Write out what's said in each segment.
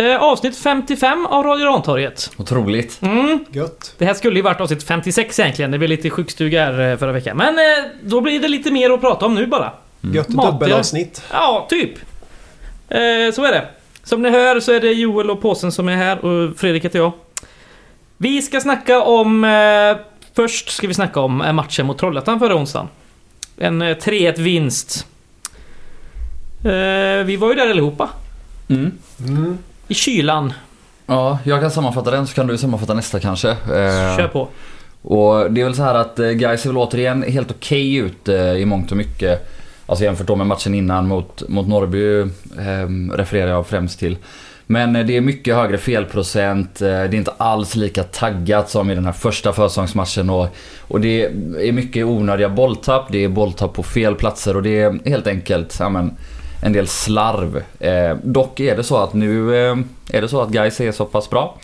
Eh, avsnitt 55 av Radio Rantorget. Otroligt. Mm. Gött. Det här skulle ju varit avsnitt 56 egentligen. Det blev lite sjukstuga här eh, förra veckan. Men eh, då blir det lite mer att prata om nu bara. Gött Matiga. dubbelavsnitt. Ja, typ. Eh, så är det. Som ni hör så är det Joel och Påsen som är här och Fredrik heter jag. Vi ska snacka om... Eh, först ska vi snacka om matchen mot Trollhättan förra onsdagen. En eh, 3-1 vinst. Eh, vi var ju där allihopa. Mm. Mm. I kylan. Ja, jag kan sammanfatta den så kan du sammanfatta nästa kanske. Eh, Kör på. Och det är väl så här att eh, Gais ser väl återigen helt okej ut eh, i mångt och mycket. Alltså jämfört då med matchen innan mot, mot Norrby eh, refererar jag främst till. Men det är mycket högre felprocent. Det är inte alls lika taggat som i den här första försäsongsmatchen. Och, och det är mycket onödiga bolltapp. Det är bolltapp på fel platser och det är helt enkelt ja, men, en del slarv. Eh, dock är det så att nu eh, är det så att Gais är så pass bra.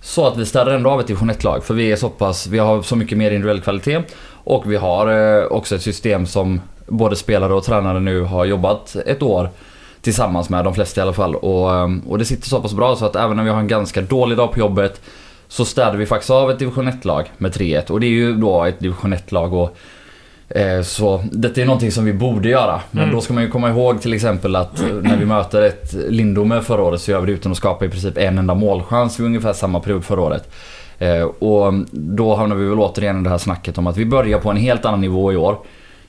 Så att vi städar ändå av ett division 1-lag. För vi är så pass, vi har så mycket mer individuell kvalitet. Och vi har eh, också ett system som både spelare och tränare nu har jobbat ett år tillsammans med, de flesta i alla fall. Och, eh, och det sitter så pass bra så att även när vi har en ganska dålig dag på jobbet så städar vi faktiskt av ett division 1-lag med 3-1. Och det är ju då ett division 1-lag och så detta är någonting som vi borde göra. Men Mm. då ska man ju komma ihåg till exempel att eh, när vi möter ett Lindome förra året så gör vi det utan att skapa i princip en enda målchans vid ungefär samma period förra året. Eh, och då hamnar vi väl återigen i det här snacket om att vi börjar på en helt annan nivå i år.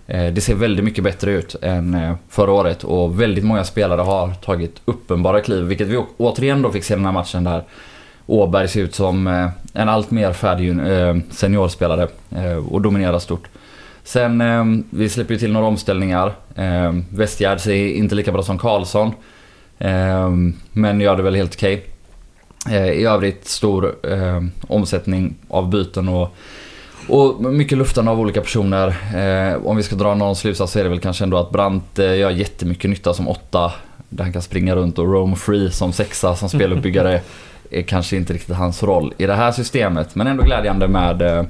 Eh, det ser väldigt mycket bättre ut än eh, förra året och väldigt många spelare har tagit uppenbara kliv. Vilket vi återigen då fick se den här matchen där Åberg ser ut som eh, en allt mer färdig eh, seniorspelare eh, och dominerar stort. Sen, eh, vi släpper ju till några omställningar. Eh, Westgärd är inte lika bra som Karlsson. Eh, men gör det väl helt okej. Eh, I övrigt stor eh, omsättning av byten och, och mycket luftande av olika personer. Eh, om vi ska dra någon slutsats så är det väl kanske ändå att Brandt eh, gör jättemycket nytta som åtta. Där han kan springa runt och roam free som sexa som speluppbyggare. är kanske inte riktigt hans roll i det här systemet. Men ändå glädjande med, eh,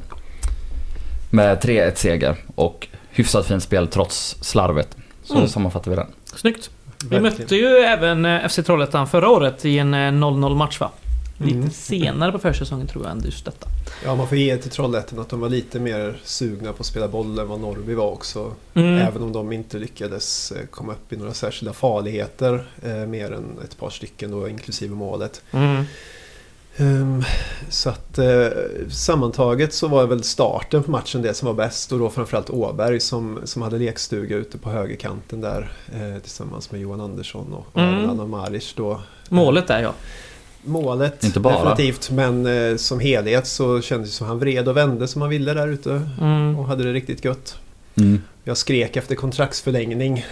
med 3-1 seger och hyfsat fint spel trots slarvet. Så Mm. sammanfattar vi den. Snyggt. Vi Verkligen. mötte ju även eh, FC Trollhättan förra året i en eh, 0-0 match va? Lite Mm. senare på försäsongen tror jag än just detta. Ja, man får ge till Trollhättan att de var lite mer sugna på att spela boll än vad Norrby var också. Mm. Även om de inte lyckades eh, komma upp i några särskilda farligheter. Eh, mer än ett par stycken då, inklusive målet. Mm. Ehm, så att eh, sammantaget så var väl starten på matchen det som var bäst och då framförallt Åberg som, som hade lekstuga ute på högerkanten där eh, tillsammans med Johan Andersson och, och Mm. Anna Maric då. Målet där ja. Målet Inte bara. definitivt men eh, som helhet så kändes det som han vred och vände som han ville där ute Mm. och hade det riktigt gött. Mm. Jag skrek efter kontraktsförlängning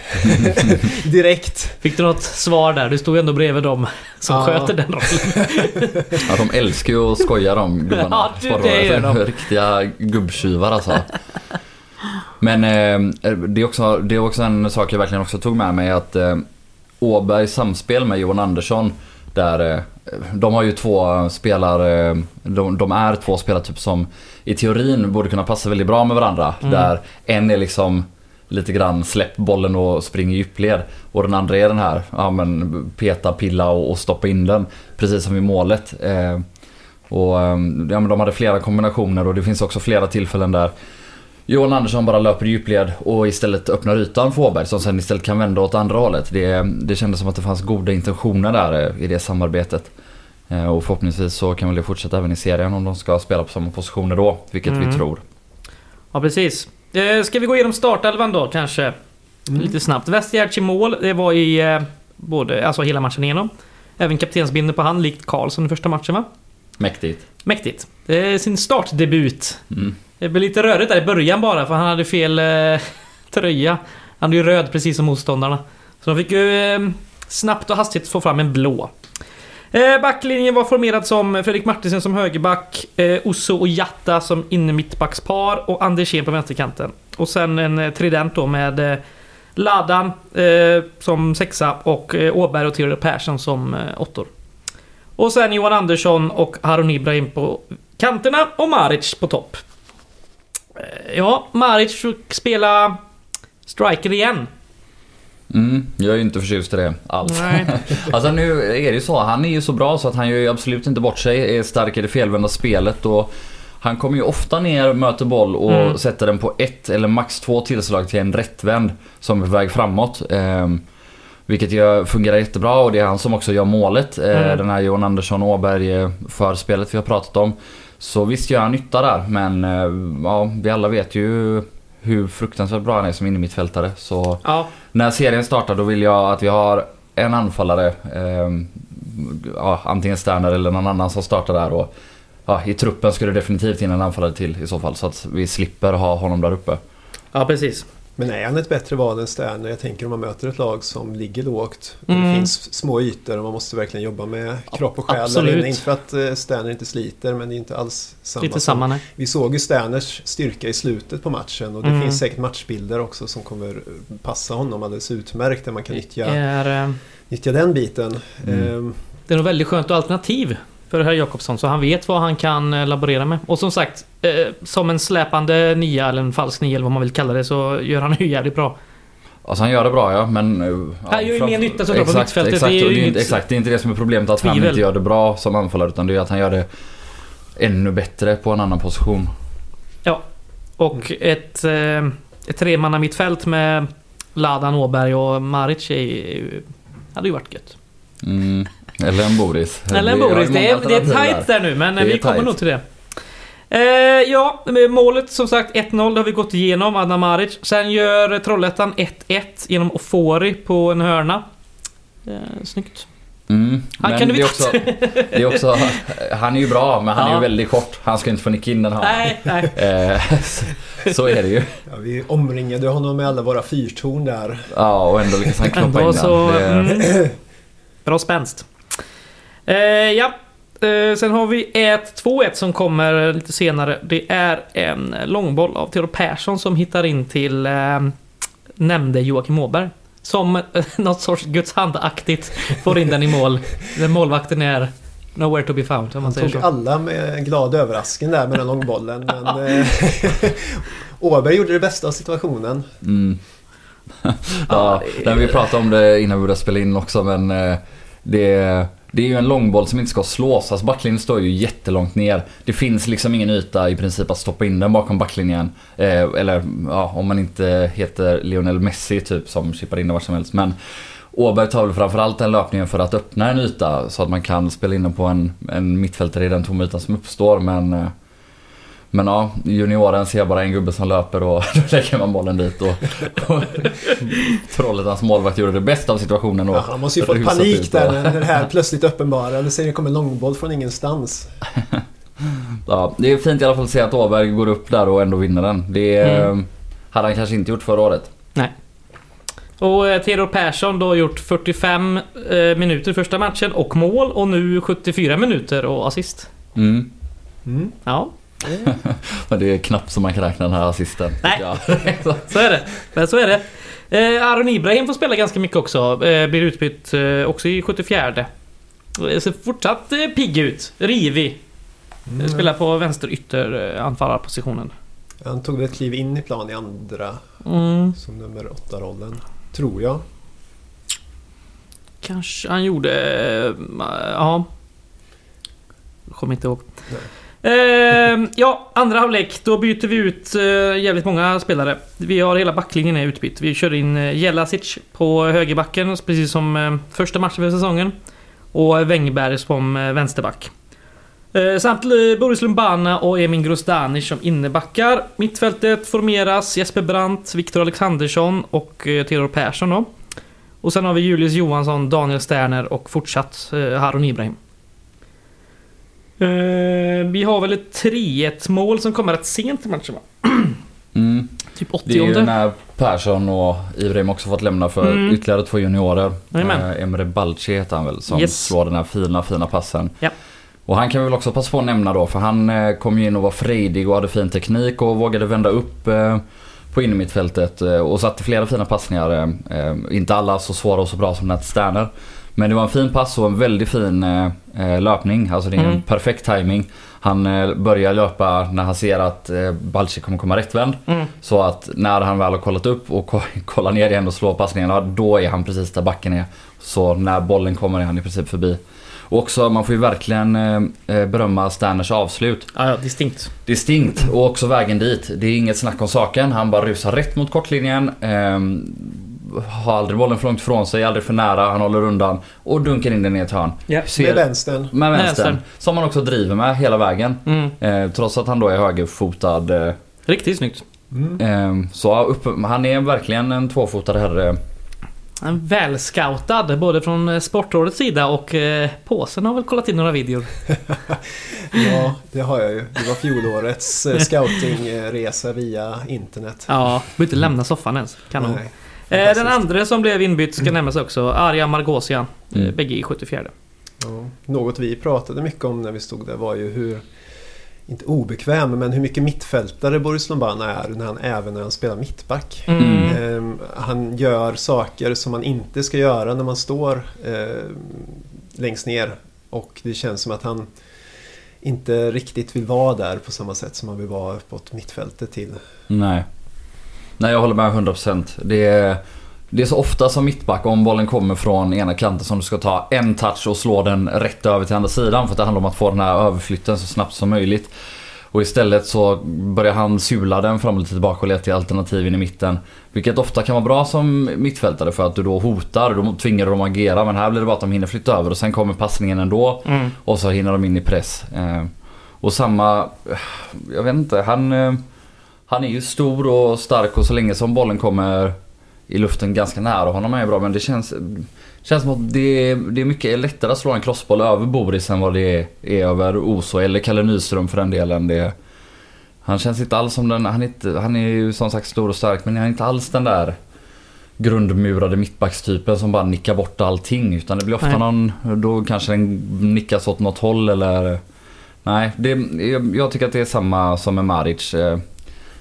direkt. Fick du något svar där? Du stod ju ändå bredvid dem som Ja. sköter den rollen. Ja, de älskar ju att skoja de gubbarna. Ja, du, det gör de. Riktiga gubbtjuvar alltså. Men eh, det, är också, det är också en sak jag verkligen också tog med mig att eh, Åbergs samspel med Johan Andersson där eh, de har ju två spelare, de, de är två spelare typ som i teorin borde kunna passa väldigt bra med varandra. Mm. Där en är liksom lite grann släpp bollen och spring i djupled. Och den andra är den här, ja men peta, pilla och, och stoppa in den. Precis som i målet. Eh, och eh, ja, men de hade flera kombinationer och det finns också flera tillfällen där Johan Andersson bara löper i djupled och istället öppnar ytan för Åberg som sen istället kan vända åt andra hållet. Det, det kändes som att det fanns goda intentioner där eh, i det samarbetet. Eh, Och förhoppningsvis så kan väl det fortsätta även i serien om de ska spela på samma positioner då, vilket Mm. vi tror. Ja precis. Eh, ska vi gå igenom startelvan då kanske? Mm. Lite snabbt. Westgärds i mål. Det var i både, alltså hela matchen igenom. Även kaptensbindeln på hand likt Karlsson i första matchen va? Mäktigt. Mäktigt. Det är sin startdebut. Mm. Det blev lite rörigt där i början bara för han hade fel eh, tröja. Han är ju röd precis som motståndarna. Så de fick ju eh, snabbt och hastigt få fram en blå. Eh, backlinjen var formerad som Fredrik Martinsen som högerback, eh, Osso och Jatta som innermittbackspar och Andersén på vänsterkanten. Och sen en eh, trident då med eh, Ladan eh, som sexa och eh, Åberg och Theodor Persson som eh, åttor. Och sen Johan Andersson och Harun Ibrahim på kanterna och Maric på topp. Eh, Ja, Maric fick spela striker igen. Mm, jag är ju inte förtjust i det alls. Nej. Alltså nu är det ju så, han är ju så bra så att han gör ju absolut inte bort sig. Är stark i det felvända spelet och han kommer ju ofta ner, möter boll och Mm. sätter den på ett eller max två tillslag till en rättvänd som är på väg framåt. Ehm, vilket ju fungerar jättebra och det är han som också gör målet. Eh, Mm. Den här Johan Andersson Åberg eh, förspelet vi har pratat om. Så visst gör han nytta där men eh, ja, vi alla vet ju hur fruktansvärt bra han är som innermittfältare. Så Ja, när serien startar då vill jag att vi har en anfallare. Eh, ja, antingen Sterner eller någon annan som startar där. Och, ja, I truppen skulle det definitivt in en anfallare till i så fall. Så att vi slipper ha honom där uppe. ja precis. Men är han ett bättre val än Sterner? Jag tänker om man möter ett lag som ligger lågt. Mm. Det finns små ytor och man måste verkligen jobba med kropp och själ där Absolut. inne. Inte för att eh, Sterner inte sliter men det är inte alls samma. Lite samma nej. Vi såg ju Sterners styrka i slutet på matchen och det Mm. finns säkert matchbilder också som kommer passa honom alldeles utmärkt där man kan nyttja, är, eh, nyttja den biten. Mm. Ehm, det är nog väldigt skönt alternativ för herr Jakobsson så han vet vad han kan eh, laborera med. Och som sagt, eh, som en släpande nia eller en falsk nia eller vad man vill kalla det så gör han ju jävligt bra. Alltså han gör det bra ja men... eh, Ja, Han gör ju mer nytta såklart på mittfältet, Exakt, det är ju inget exakt, det är inte det som är problemet att han tvivel. inte gör det bra som anfallare utan det är att han gör det ännu bättre på en annan position. Och ett, eh, ett tremanna mittfält med Ladan, Åberg och Maric är hade ju varit gött. Mm. Eller en Boris. Eller en Boris. Det är, det är tight där nu men är vi kommer tight. nog till det. Eh, ja, målet som sagt 1-0 det har vi gått igenom, Adnan Maric. Sen gör Trollhättan 1-1 genom Ofori på en hörna. Eh, snyggt. Mm. Han men kan du det är, visst. också, det är också... Han är ju bra men han är Ja. ju väldigt kort. Han ska inte få nicka in den här. Nej, nej. Eh, så, så är det ju. ja, vi omringade honom med alla våra fyrtorn där. Ja och ändå lyckas han knoppa in den. så... Det, Mm, bra spänst. Eh, ja. Eh, sen har vi ett 2-1 som kommer lite senare. Det är en långboll av Theodor Persson som hittar in till eh, nämnde Joakim Åberg. Som eh, något sorts Guds hand-aktigt får in den i mål. Där målvakten är nowhere to be found om man Han säger tog så. alla med en glad överraskning där med den långbollen. Men eh, Åberg gjorde det bästa av situationen. mm. Ja, ja, det- vi pratade om det innan vi började spela in också men eh, det, det är ju en långboll som inte ska slås. Alltså backlinjen står ju jättelångt ner. Det finns liksom ingen yta i princip att stoppa in den bakom backlinjen. Eh, eller ja, om man inte heter Lionel Messi typ som chippar in den var som helst. Men Åberg tar väl framförallt den löpningen för att öppna en yta så att man kan spela in den på en, en mittfältare i den tomma ytan som uppstår. Men, eh, men ja, junioren ser bara en gubbe som löper och då lägger man bollen dit. Och, och Trollhättans målvakt gjorde det bästa av situationen. Och Ja, han måste ju fått panik där när det här plötsligt uppenbarade sig. Det kom en långboll från ingenstans. Ja, det är fint i alla fall att se att Åberg går upp där och ändå vinner den. Det Mm. eh, hade han kanske inte gjort förra året. Och eh, Theodor Persson då har gjort 45 eh, minuter första matchen och mål och nu 74 minuter och assist. Mm. Mm. Ja, Men det är knappt som man kan räkna den här assisten. Nej. Ja. Så är det. Men så är det. Eh, Aron Ibrahim får spela ganska mycket också. Eh, blir utbytt eh, också i 74. Eh, Ser fortsatt eh, pigg ut. Rivig. Mm. Spelar på vänster ytter eh, anfallarpositionen. Han tog ett kliv in i plan i andra Mm, som nummer åtta rollen Tror jag. kanske han gjorde... Eh, ja. Kommer inte ihåg. Eh, ja, andra halvlek. Då byter vi ut eh, jävligt många spelare. Vi har hela backlinjen är utbytt. Vi kör in eh, Jelasic på högerbacken, precis som eh, första matchen för säsongen. Och Wängberg som eh, vänsterback. Eh, samt eh, Boris Lumbana och Emin Grostanic som innebackar. Mittfältet formeras Jesper Brandt, Viktor Alexandersson och eh, Theodor Persson då. Och sen har vi Julius Johansson, Daniel Sterner och fortsatt eh, Harun Ibrahim. Eh, vi har väl ett 3-1 mål som kommer rätt sent i matchen va? Mm. Typ Det är ju 80 när Persson och Ibrahim också fått lämna för Mm. ytterligare två juniorer. Eh, Emre Balci heter han väl som Yes. slår den här fina, fina passen. Ja. Och han kan vi väl också passa på att nämna då för han eh, kom ju in och var frejdig och hade fin teknik och vågade vända upp eh, på innermittfältet och satte flera fina passningar. Inte alla så svåra och så bra som Nat Sterner. Men det var en fin pass och en väldigt fin eh, eh löpning. Alltså det är en Mm. perfekt timing. Han eh, börjar löpa när han ser att eh, Balci kommer komma rättvänd. Mm. Så att när han väl har kollat upp och ko- kollar ner igen och slår passningarna, då är han precis där backen är. Så när bollen kommer är han i princip förbi. Och också, man får ju verkligen eh, eh, berömma Sterners avslut. Ja, ja, distinkt. Distinkt och också vägen dit. Det är inget snack om saken. Han bara rusar rätt mot kortlinjen. ehm, har aldrig bollen för långt ifrån sig, aldrig för nära. Han håller undan och dunkar in den i ett hörn. Ja. Ser- Med vänstern. med vänstern. Vänstern. Som han också driver med hela vägen. Mm. Eh, trots att han då är högerfotad. Eh, Riktigt snyggt. Mm. eh, så upp, han är verkligen en tvåfotad herre. En Välscoutad både från eh, Sportrådets sida och eh, påsen har väl kollat in några videor. Ja, det har jag ju. Det var fjolårets eh, scoutingresa via internet. Ja, behöver inte lämna soffan ens. Kanon. Nej. Eh, den andra som blev inbytt ska nämnas också. Arja Margosian. Eh, Mm. Bägge i 74. Ja, något vi pratade mycket om när vi stod där var ju hur, inte obekväm, men hur mycket mittfältare Boris Lombana är när han, även när han spelar mittback. Mm. Ehm, han gör saker som man inte ska göra när man står eh, längst ner. Och det känns som att han inte riktigt vill vara där på samma sätt som han vill vara uppåt mittfältet till. Nej. Nej jag håller med 100%. Det är, det är så ofta som mittback om bollen kommer från ena kanten som du ska ta en touch och slå den rätt över till andra sidan. För att det handlar om att få den här överflytten så snabbt som möjligt. Och istället så börjar han sula den fram och lite tillbaka och leta till alternativen i mitten. Vilket ofta kan vara bra som mittfältare för att du då hotar, då tvingar du dem att agera. Men här blir det bara att de hinner flytta över och sen kommer passningen ändå. Mm. Och så hinner de in i press. Eh, och samma, jag vet inte, han, eh, han är ju stor och stark och så länge som bollen kommer i luften ganska nära honom är bra. Men det känns, känns som att det är, det är mycket lättare att slå en crossboll över Boris än vad det är, över Oso eller Kalle Nyström för den delen. Det, han känns inte alls som den, han är, inte, han är ju som sagt stor och stark men han är inte alls den där grundmurade mittbackstypen som bara nickar bort allting. Utan det blir ofta Nej. någon, då kanske den nickas åt något håll eller... Nej, det, jag, jag tycker att det är samma som med Maric.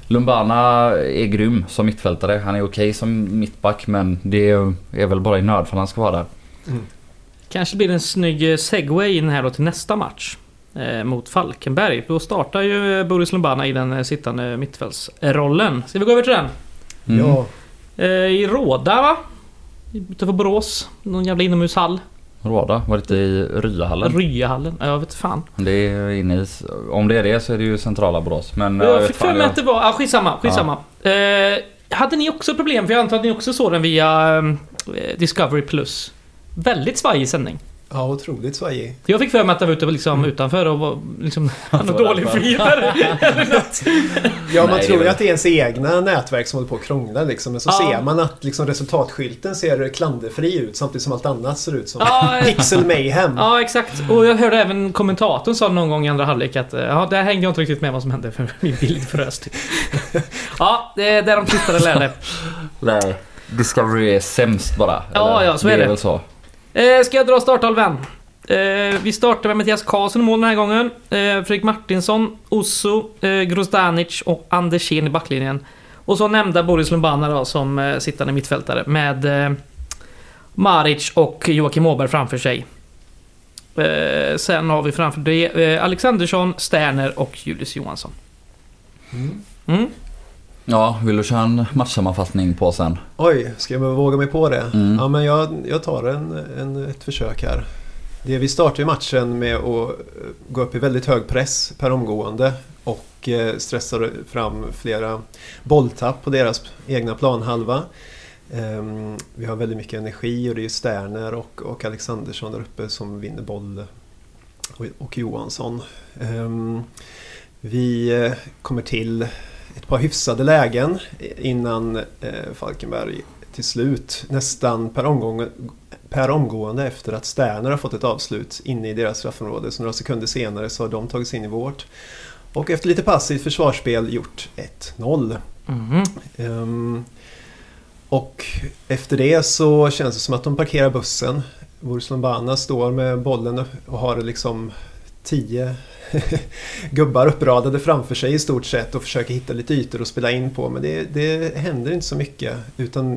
Lumbana är grym som mittfältare. Han är okej som mittback men det är väl bara i nödfall han ska vara där. Kanske blir det en snygg eh, segway in här då till nästa match. Eh, mot Falkenberg. Då startar ju Boris Lumbana i den eh, sittande mittfältsrollen. Ska vi gå över till den? Mm. Ja, Eh, I Råda va? Utanför Borås. Någon jävla inomhushall. Råda, var det i Ryahallen? Ryahallen. Ja, jag vet fan. Det är inne i, om det är det så är det ju centrala Borås. Men ja, jag vet fick för mig jag- att det var... Ja, skitsamma. skitsamma. Eh, hade ni också problem? För jag antar att ni också såg den via eh, Discovery Plus. Väldigt svajig sändning. Ja otroligt svajig. Jag fick för mig att det var ute liksom utanför och var liksom... hade var dålig något. Ja, man Nej, det tror ju att det är ens egna nätverk som håller på att krångla liksom. Men så Ja. ser man att liksom, resultatskylten ser klanderfri ut samtidigt som allt annat ser ut som Ja, Pixel Mayhem. Ja, exakt. Och jag hörde även kommentatorn sa någon gång i andra halvlek att eh, ja, där hängde jag inte riktigt med vad som hände för min bild frös typ. Ja, det är där de tittade lärde. Nej. Discovery är sämst bara. Ja, eller? ja, så är det. väl så. Eh, ska jag dra startelvan? Eh, vi startar med Mattias Karlsson i mål den här gången. Eh, Fredrik Martinsson, Osso, eh, Grozdanic och Andersén i backlinjen. Och så nämnda Boris Lumbana då som eh, sittande mittfältare med eh, Maric och Joakim Åberg framför sig. Eh, sen har vi framför det eh, Alexandersson, Sterner och Julius Johansson. Mm. Mm. Ja, vill du köra en matchsammanfattning på sen? Oj, ska jag våga mig på det? Mm. Ja, men jag, jag tar en, en, ett försök här. Det, vi startar ju matchen med att eh, gå upp i väldigt hög press per omgående och eh, stressar fram flera bolltapp på deras egna planhalva. Ehm, vi har väldigt mycket energi och det är Sterner och, och Alexandersson där uppe som vinner boll och, och Johansson. Ehm, vi eh, kommer till ett par hyfsade lägen innan eh, Falkenberg till slut nästan per, omgång, per omgående efter att Sterner har fått ett avslut inne i deras straffområde. Så några sekunder senare så har de tagit sig in i vårt. Och efter lite passivt försvarsspel gjort 1-0. Mhm. Ehm, och efter det så känns det som att de parkerar bussen. Boris Lombana står med bollen och har liksom tio gubbar uppradade framför sig i stort sett och försöker hitta lite ytor att spela in på. Men det, det händer inte så mycket. Utan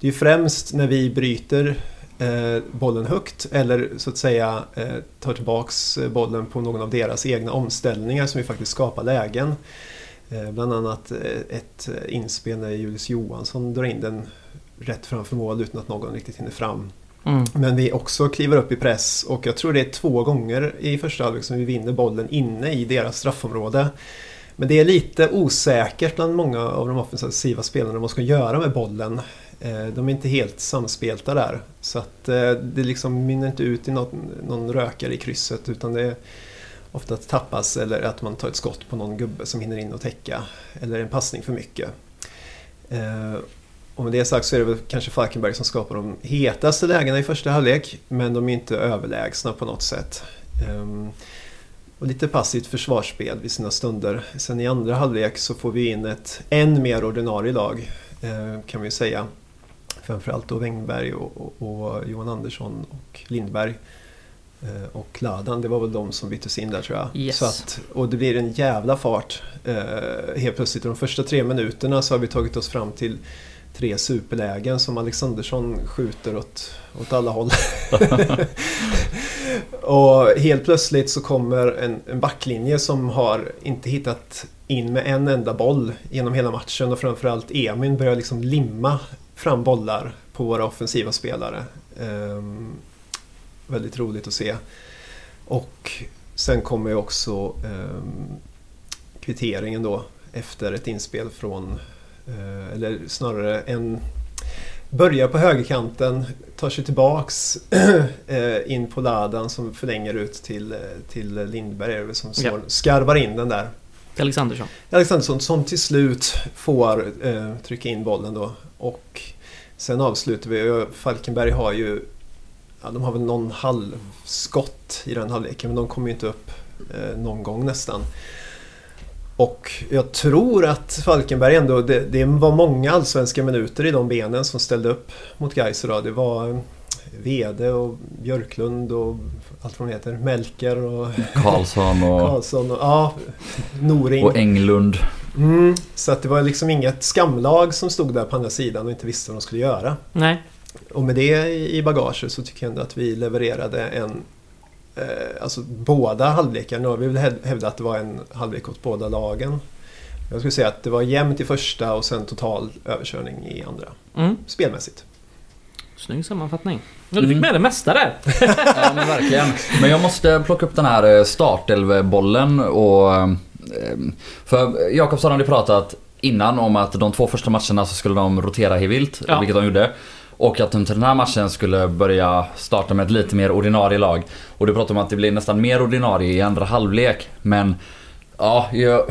det är ju främst när vi bryter eh, bollen högt eller så att säga eh, tar tillbaks eh, bollen på någon av deras egna omställningar som vi faktiskt skapar lägen. Eh, bland annat eh, ett eh, inspel när Julius Johansson drar in den rätt framför mål utan att någon riktigt hinner fram. Mm. Men vi också kliver upp i press och jag tror det är två gånger i första halvlek som vi vinner bollen inne i deras straffområde. Men det är lite osäkert bland många av de offensiva spelarna vad man ska göra med bollen. Eh, de är inte helt samspelta där. Så att eh, det liksom mynnar inte ut i någon, någon rökare i krysset utan det är ofta att tappas eller att man tar ett skott på någon gubbe som hinner in och täcka. Eller en passning för mycket. Eh, och med det sagt så är det väl kanske Falkenberg som skapar de hetaste lägena i första halvlek. Men de är inte överlägsna på något sätt. Ehm, Och lite passivt försvarsspel vid sina stunder. Sen i andra halvlek så får vi in ett än mer ordinarie lag eh, kan vi säga. Framförallt då Wängberg och, och, och Johan Andersson och Lindberg. Eh, Och Ladan, det var väl de som byttes in där tror jag. Yes. Så att, och det blir en jävla fart. Eh, helt plötsligt, de första tre minuterna så har vi tagit oss fram till tre superlägen som Alexandersson skjuter åt, åt alla håll. och helt plötsligt så kommer en, en backlinje som har inte hittat in med en enda boll genom hela matchen och framförallt Emin börjar liksom limma fram bollar på våra offensiva spelare. Ehm, väldigt roligt att se. Och sen kommer ju också ehm, kvitteringen då efter ett inspel från, eller snarare en Börjar på högerkanten, tar sig tillbaks eh, in på ladan som förlänger ut till, eh, till Lindberg är det väl som Ja. skarvar in den där. Alexandersson. Alexandersson som till slut får eh, trycka in bollen då. Och sen avslutar vi. Falkenberg har ju ja, de har väl någon halvskott i den halvleken men de kommer ju inte upp eh, någon gång nästan. Och jag tror att Falkenberg ändå, det, det var många allsvenska minuter i de benen som ställde upp mot Gais idag. Det var eh, Vede och Björklund och allt vad de heter, Melker och Karlsson och, Karlsson och ja, Noring. och Englund. Mm, så att det var liksom inget skamlag som stod där på andra sidan och inte visste vad de skulle göra. Nej. Och med det i bagaget så tycker jag ändå att vi levererade en... Eh, alltså båda halvlekar. Nu har vi väl häv- hävdat att det var en halvlek åt båda lagen. Jag skulle säga att det var jämnt i första och sen total överkörning i andra. Mm. Spelmässigt. Snygg sammanfattning. Ja, du fick Mm. med det mesta där. Ja men verkligen. Men jag måste plocka upp den här eh, startelvbollen och... eh, För Jakobsson hade pratat innan om att de två första matcherna så skulle de rotera hej vilt, Ja. vilket de gjorde. Och att de till den här matchen skulle börja starta med ett lite mer ordinarie lag. Och du pratade om att det blir nästan mer ordinarie i andra halvlek. Men ja, jag,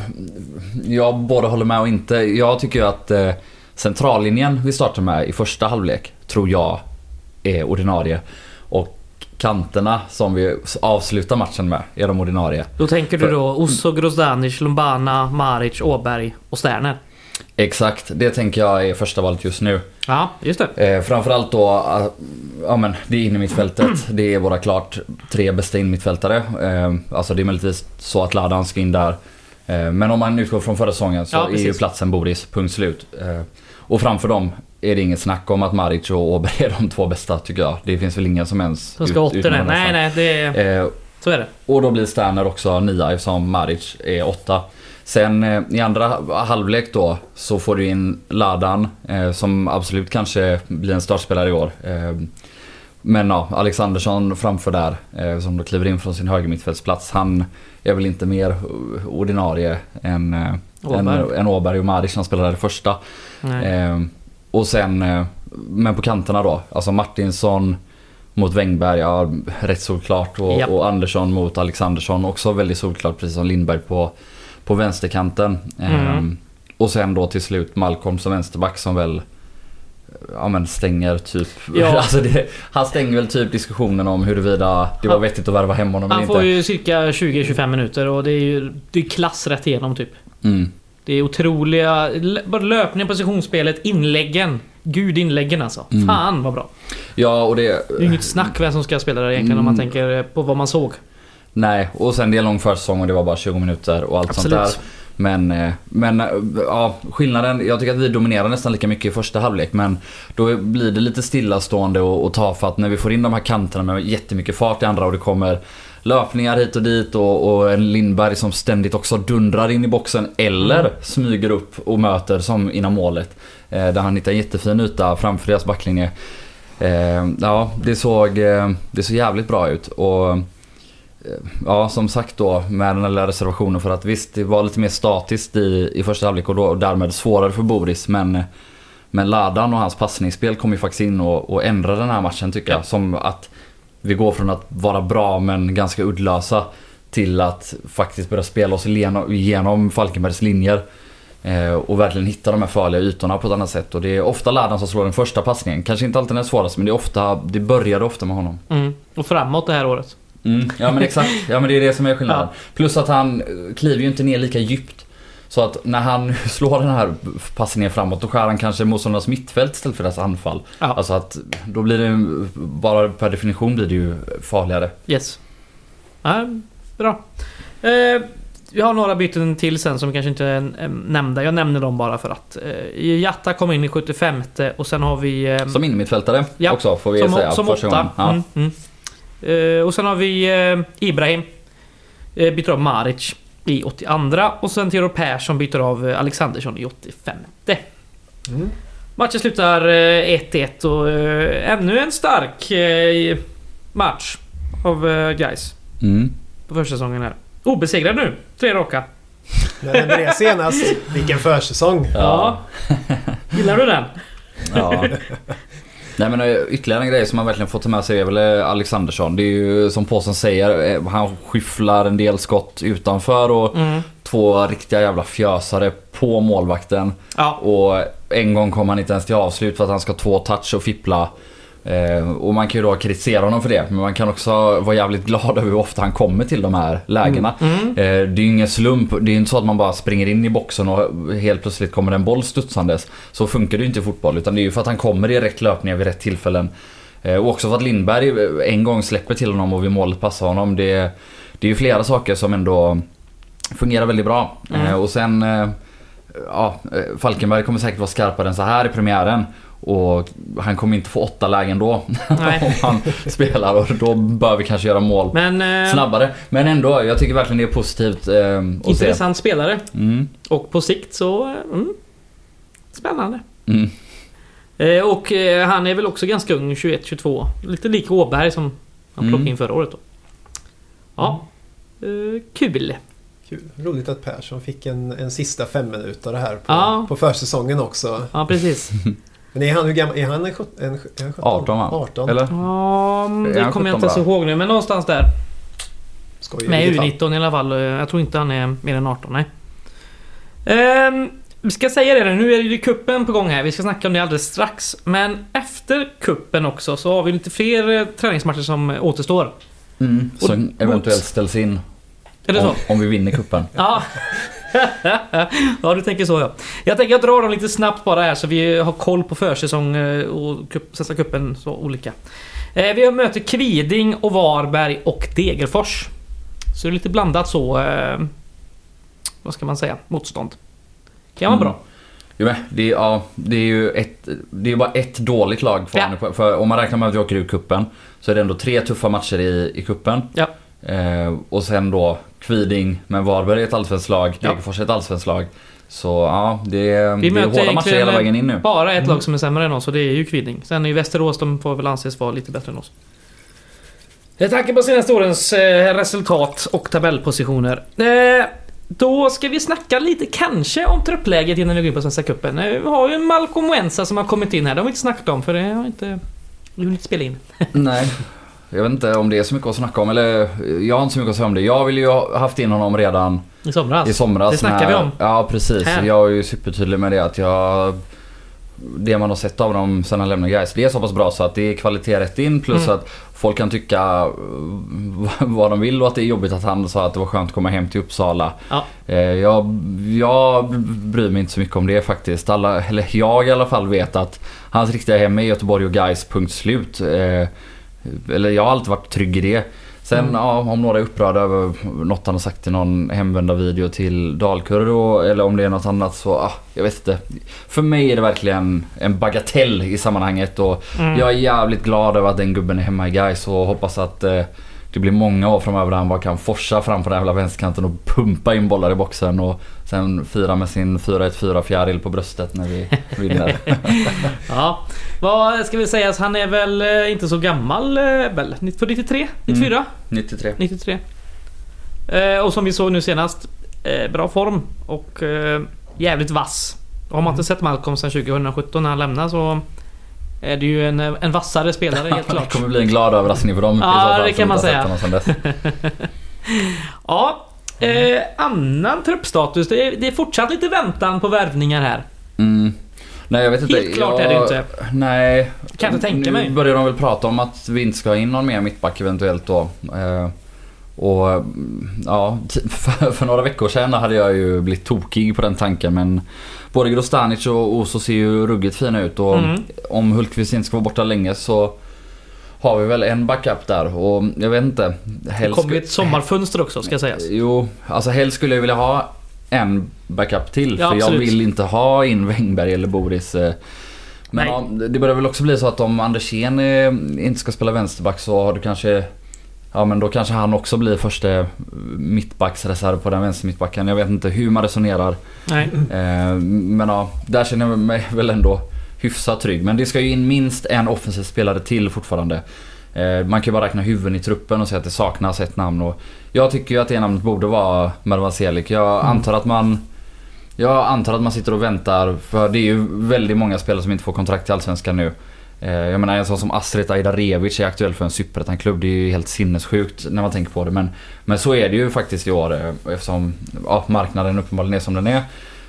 jag både håller med och inte. Jag tycker ju att eh, centrallinjen vi startar med i första halvlek tror jag är ordinarie. Och kanterna som vi avslutar matchen med är de ordinarie. Då tänker du då Osso, Grozdanic, Lumbana, Maric, Åberg och Sterner. Exakt, det tänker jag är första valet just nu. Ja, just det. Eh, framförallt då, eh, ja men det är innermittfältet. Det är våra klart tre bästa innermittfältare. Eh, alltså det är möjligtvis så att Ladan ska in där. Eh, men om man utgår från förra säsongen så Ja, är ju platsen Boris, punkt slut. Eh, och framför dem är det inget snack om att Maric och Åberg är de två bästa tycker jag. Det finns väl ingen som ens De ska ut- åtta nej, nej, nej. Det är, Eh, så är det. och då blir Sterner också nia eftersom Maric är åtta. Sen eh, i andra halvlek då så får du in Ladan eh, som absolut kanske blir en startspelare i år. Eh, men ja, Alexandersson framför där som då kliver in från sin högermittfältsplats. Han är väl inte mer ordinarie än, eh, än, Åberg. än Åberg och Maric som spelade det första. Och sen, men på kanterna då. Alltså Martinsson mot Wängberg, ja rätt solklart. Och, Japp. och Andersson mot Alexandersson också väldigt solklart precis som Lindberg på, på vänsterkanten. Mm. och sen då till slut Malcolm som vänsterback som väl Ja men stänger typ, Ja. alltså det, han stänger väl typ diskussionen om huruvida det var Han- vettigt att värva hem honom eller Han inte. får ju cirka 20-25 minuter och det är ju det är klass rätt igenom typ. Mm. Det är otroliga... Bara löpningen, positionsspelet, inläggen. Gud inläggen alltså. Mm. Fan vad bra. Ja och det... Det är inget snack vem som ska spela där egentligen om man Mm. tänker på vad man såg. Nej, och sen det är lång försäsong och det var bara 20 minuter och allt Absolut. sånt där. Men, eh, men eh, ja, skillnaden, jag tycker att vi dominerar nästan lika mycket i första halvlek men då blir det lite stillastående och, och tafatt när vi får in de här kanterna med jättemycket fart i andra och det kommer löpningar hit och dit och, och en Lindberg som ständigt också dundrar in i boxen eller Mm. smyger upp och möter som innan målet. Eh, där han hittar en jättefin yta framför deras backlinje. Eh, ja, det såg, det såg jävligt bra ut. Och Ja, som sagt då med den här lilla reservationen för att visst, det var lite mer statiskt i, i första halvlek och, då, och därmed svårare för Boris. Men, men Ladan och hans passningsspel kom ju faktiskt in och, och ändrade den här matchen tycker jag. Som att vi går från att vara bra men ganska uddlösa till att faktiskt börja spela oss igenom, igenom Falkenbergs linjer. Eh, och verkligen hitta de här farliga ytorna på ett annat sätt. Och det är ofta Ladan som slår den första passningen. Kanske inte alltid den svåraste men det, är ofta, det började ofta med honom. Mm. Och framåt det här året. Mm, ja men exakt, ja men det är det som är skillnaden. Ja. Plus att han eh, kliver ju inte ner lika djupt. Så att när han slår den här passningen framåt då skär han kanske motståndarnas mittfält istället för deras anfall. Ja. Alltså att då blir det bara per definition blir det ju farligare. Yes. Ja, bra. Eh, vi har några byten till sen som kanske inte är eh, nämnda. Jag nämner dem bara för att. Eh, Jatta kom in i 75 och sen har vi... Eh, Som innermittfältare Ja, också får vi som, säga. som åtta. Ja. Mm, mm. Eh, och sen har vi eh, Ibrahim. Eh, byter av Maric i 82 och sen Theodor Persson byter av Alexandersson i 85. Mm. Matchen slutar eh, 1-1 och eh, ännu en stark eh, match av eh, guys Mm. på försäsongen här. Obesegrad nu, tre raka. Nämnde det senast. Vilken försäsong. Ja. Gillar du den? Ja. Nej men eh, ytterligare en grej som man verkligen får ta med sig är väl eh, Alexandersson. Det är ju som påsen säger, eh, han skyfflar en del skott utanför och Mm. två riktiga jävla fjösare på målvakten. Ja. Och en gång kom han inte ens till avslut för att han ska två touch och fippla. Eh, och man kan ju då kritisera honom för det. Men man kan också vara jävligt glad över hur ofta han kommer till de här lägena. Mm. Eh, det är ju ingen slump. Det är ju inte så att man bara springer in i boxen och helt plötsligt kommer en boll studsandes. Så funkar det ju inte i fotboll. Utan det är ju för att han kommer i rätt löpningar vid rätt tillfällen. Eh, och också för att Lindberg en gång släpper till honom och vid målet passar honom. Det, det är ju flera saker som ändå fungerar väldigt bra. Mm. Och sen... Ja, Falkenberg kommer säkert vara skarpare än så här i premiären. Och han kommer inte få åtta lägen då. Om han spelar och då bör vi kanske göra mål Men eh, snabbare. Men ändå, jag tycker verkligen det är positivt eh, att se. intressant spelare. Mm, Och på sikt så... eh, Mm, spännande. mm. Eh, och eh, han är väl också ganska ung, 21-22. Lite lik Åberg som han Mm. plockade in förra året då. Ja. Eh, kul. Kul. Roligt att Persson fick en, en sista fem minuter här på, Ja. på försäsongen också. Ja, precis. Men är han hur gammal? Är han en, sjut- en, är han 17? 18 va? 18. Eller? Ja, det kommer jag 17 inte ens ihåg nu, men någonstans där. Skoj i Med vilket fall. U19 i alla fall. Jag tror inte han är mer än 18, nej. Ehm, vi ska säga det nu, nu är det ju kuppen på gång här. Vi ska snacka om det alldeles strax. Men efter kuppen också så har vi lite fler eh, träningsmatcher som återstår. Mm, som eventuellt ställs in Är det om, så? om vi vinner kuppen. Ja. ja, du tänker så ja. Jag tänker jag drar dem lite snabbt bara här så vi har koll på försäsong eh, och cup, Svenska cupen så olika. Eh, Vi möter Kviding och Varberg och Degerfors. Så det är lite blandat så... Eh, vad ska man säga? Motstånd. Kan vara Mm. bra. Jo, det, är, ja, det är ju ett, det är bara ett dåligt lag kvar Ja. nu För om man räknar med att vi åker ur kuppen så är det ändå tre tuffa matcher i, i kuppen. Ja. Eh, och sen då Kviding, men Varberg är ett allsvenskt lag. Degerfors är ett allsvenskt lag. Så ja, det, är- Vi det är möter hårda matcher hela vägen in nu. bara ett Mm. lag som är sämre än oss och det är ju Kviding. Sen är ju Västerås, de får väl anses vara lite bättre än oss. Med tanke på senaste årens eh, resultat och tabellpositioner. Eh, då ska vi snacka lite kanske om truppläget innan vi går in på Svenska Cupen. Eh, vi har ju Malcolm Wensa som har kommit in här. Det har vi inte snackat om för det har inte... Vi har inte spelat in. Nej. Jag vet inte om det är så mycket att snacka om eller jag har inte så mycket att säga om det. Jag vill ju ha haft in honom redan I somras. i somras. Det snackar vi om. Ja precis. Här. Jag är ju supertydlig med det att jag... Det man har sett av dem sen han lämnade guys, det är så pass bra så att det är kvalitet rätt in plus Mm. att folk kan tycka eh, vad de vill och att det är jobbigt att han sa att det var skönt att komma hem till Uppsala. Ja. Eh, Jag, jag bryr mig inte så mycket om det faktiskt. Alla, eller jag i alla fall vet att hans riktiga hem är Göteborg och guys punkt slut. Eller jag har alltid varit trygg i det. Sen Mm. ja, om några är upprörda över något han har sagt i någon hemvända video till Dalkurd eller om det är något annat så, ah, jag vet inte. För mig är det verkligen en bagatell i sammanhanget och Mm. jag är jävligt glad över att den gubben är hemma i Gais och hoppas att eh, det blir många år framöver där han bara kan forsa fram på den jävla vänsterkanten och pumpa in bollar i boxen och sen fira med sin 4-1-4 fjäril på bröstet när vi vinner. Ja, vad ska vi säga? Han är väl eh, inte så gammal eh, väl? För 93? 94? 93. 93. Eh, och som vi såg nu senast, eh, bra form och eh, jävligt vass. Har man inte sett Malcolm sedan 2017 när han lämnade så är det ju en, en vassare spelare helt Det klart. kommer bli en glad överraskning för dem Ja, fall, det kan man säga. Ja, eh, annan truppstatus. Det är, det är fortsatt lite väntan på värvningar här. Mm. Nej jag vet inte. Helt klart jag, är det inte. Nej. Kan inte tänka nu mig. börjar de väl prata om att vi inte ska ha in någon mer mittback eventuellt då. Eh, och ja, för, för några veckor sedan hade jag ju blivit tokig på den tanken men både Grostanic och Oso ser ju ruggigt fina ut och Mm. om Hultqvist inte ska vara borta länge så har vi väl en backup där och jag vet inte. Det helst kommer ju ett sommarfönster också ska sägas. Jo, alltså helst skulle jag vilja ha en backup till. Ja, för jag absolut. vill inte ha in Wängberg eller Boris. eh. Men ja, det börjar väl också bli så att om Andersén eh, inte ska spela vänsterback så har du kanske... Ja men då kanske han också blir första mittbacksreserv på den vänster mittbacken. Jag vet inte hur man resonerar. Nej. Eh, Men ja, där känner jag mig väl ändå hyfsat trygg. Men det ska ju in minst en offensiv spelare till fortfarande. Eh, Man kan ju bara räkna huvuden i truppen och säga att det saknas ett namn. Och jag tycker ju att det namnet borde vara Mervan Celik. Jag antar att man... Jag antar att man sitter och väntar för det är ju väldigt många spelare som inte får kontrakt i Allsvenskan nu. Eh, Jag menar en sån som Astrid Ajdarevic är aktuell för en superettan-klubb. Det är ju helt sinnessjukt när man tänker på det. Men, men så är det ju faktiskt i år eh, eftersom ja, marknaden uppenbarligen är som den är.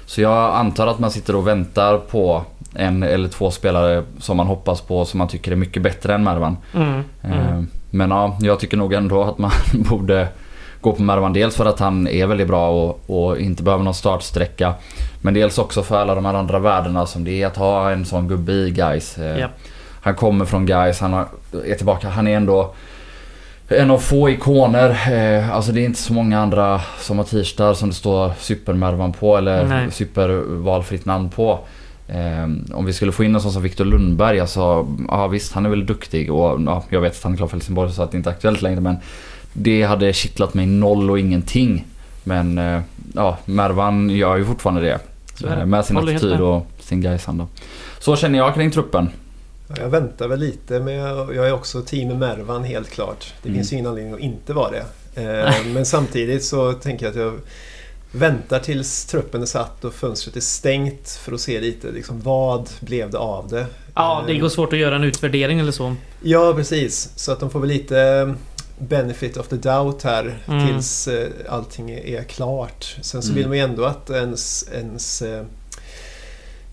Så jag antar att man sitter och väntar på en eller två spelare som man hoppas på som man tycker är mycket bättre än Mervan. Mm. Eh, Mm. Men ja, jag tycker nog ändå att man borde gå på Mervan. Dels för att han är väldigt bra och, och inte behöver någon startsträcka. Men dels också för alla de här andra värdena som det är att ha en sån gubbe i guys. Ja. Han kommer från guys, han är tillbaka. Han är ändå en av få ikoner. Eh, alltså det är inte så många andra som har t-shirtar som det står supermervan på eller Nej. supervalfritt namn på. Eh, om vi skulle få in en sån som Viktor Lundberg, alltså ja visst han är väl duktig och ja, jag vet att han är klar för Helsingborg så att det inte är aktuellt längre men det hade kittlat mig noll och ingenting. Men eh, ja, Mervan gör ju fortfarande det. Så är Med sin attityd och sin Gaisanda. Så känner jag kring truppen. Ja, Jag väntar väl lite men jag jag är också team Mervan helt klart. Det Mm. finns ju ingen anledning att inte vara det. Eh, men samtidigt så tänker jag att jag väntar tills truppen är satt och fönstret är stängt för att se lite liksom, vad blev det av det. Ja, det Eh, går svårt att göra en utvärdering eller så. Ja, precis. Så att de får väl lite eh, benefit of the doubt här Mm. tills eh, allting är, klart. Sen så Mm. vill man ju ändå att ens, ens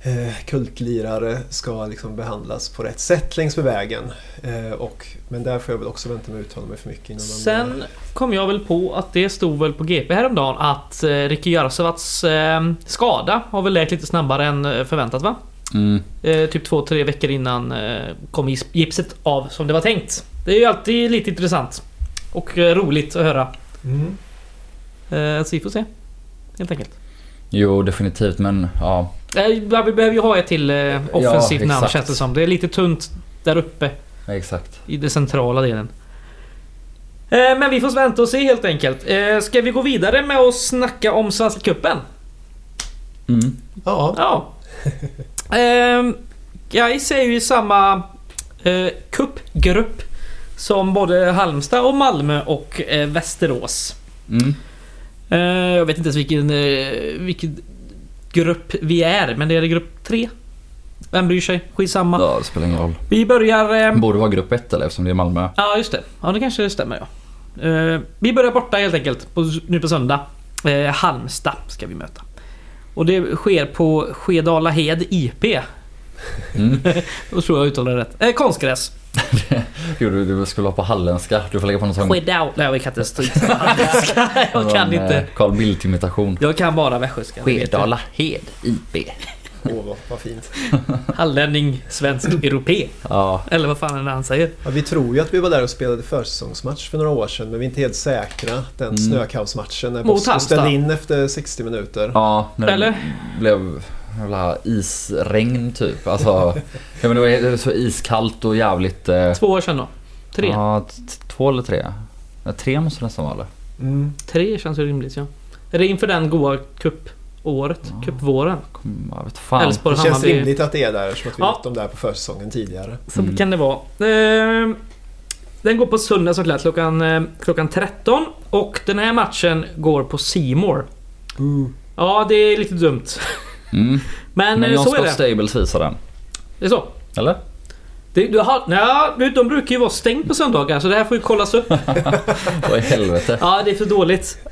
eh, kultlirare ska liksom behandlas på rätt sätt längs med vägen. Eh, och, men där får jag väl också vänta med att uttala mig för mycket innan man... Sen kom jag väl på att det stod väl på GP häromdagen att eh, Ricky Jarosevats eh, skada har väl läkt lite snabbare än eh, förväntat va? Mm. Eh, typ två, tre veckor innan eh, kom gipset av som det var tänkt. Det är ju alltid lite intressant. Och eh, roligt att höra. Mm. Eh, så vi får se. Helt enkelt. Jo, definitivt men ja. Eh, vi behöver ju ha ett till eh, offensivt namn exakt. känns det som. Det är lite tunt där uppe Exakt. i den centrala delen. Eh, men vi får vänta och se helt enkelt. Eh, ska vi gå vidare med att snacka om Svenska Cupen? Mm. Ja, Ja. Ehm, Gais är ju i samma eh, cupgrupp som både Halmstad och Malmö och eh, Västerås. Mm. Eh, jag vet inte ens vilken, eh, vilken grupp vi är, men det är grupp 3. Vem bryr sig? Skitsamma. Ja, det spelar ingen roll. Vi börjar... Eh, borde vara grupp 1 eller eftersom det är Malmö. ja, just det. Ja, det kanske stämmer ja. Vi börjar borta helt enkelt, på, nu på söndag. Halmstad ska vi möta. Och det sker på Skedala Hed IP. Mm. Då tror jag uttalar det rätt. Eh, konstgräs. Jo, du, du skulle vara på halländska. Du får lägga på någon sån... Skedala... Nej, jag kan inte stryka. jag kan inte. Carl Bildt-imitation. Jag kan bara västgötska. Skedala Hed IP. Åh, vad, vad fint. Hallänning, svensk, europé. Ja, Eller vad fan är det han säger? Ja, vi tror ju att vi var där och spelade försäsongsmatch för några år sedan men vi är inte helt säkra. Den Mm. snökaosmatchen när Mot Halmstad. ställde in efter 60 minuter. ja när Eller? det blev jävla isregn typ. Alltså, ja, men det var det så iskallt och jävligt... Eh, Två år sedan då? Tre? Ja, två eller tre? Ja, tre måste det nästan vara eller? Mm. Tre känns ju rimligt ja. Är det inför den goa cupåret? Ja. Cupvåren? Jag vet fan. Det känns Hammarby. rimligt att det är där eftersom att vi Ja. mött dem där på försäsongen tidigare. Så Mm. kan det vara. Eh, den går på söndag såklart klockan, eh, klockan 13. Och den här matchen går på Seymour. Ja, det är lite dumt. Mm. Men, Men eh, John så är Scott det. Stables visar den. Det är så. Eller? Det, du har, ja, de brukar ju vara stängt på söndagar så det här får ju kollas upp. Vad i helvete? Ja, det är för dåligt.